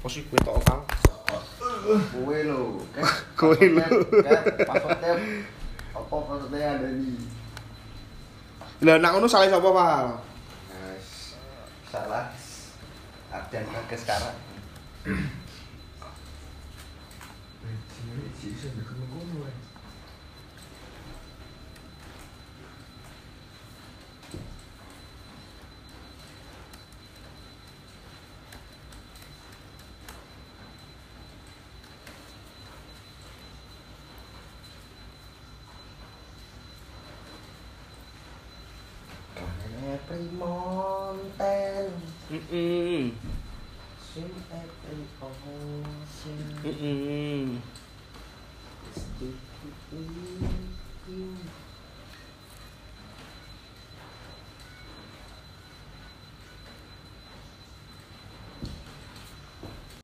Apa sih kowe tok Kang? Kowe lho. Kayak passwordnya apa passwordnya ada di Lah nak ngono salah sapa, Pak? Nah, salah Ardian ke sekarang every mountain. Mm-mm. Swim every ocean. Mm-mm. Stick to you.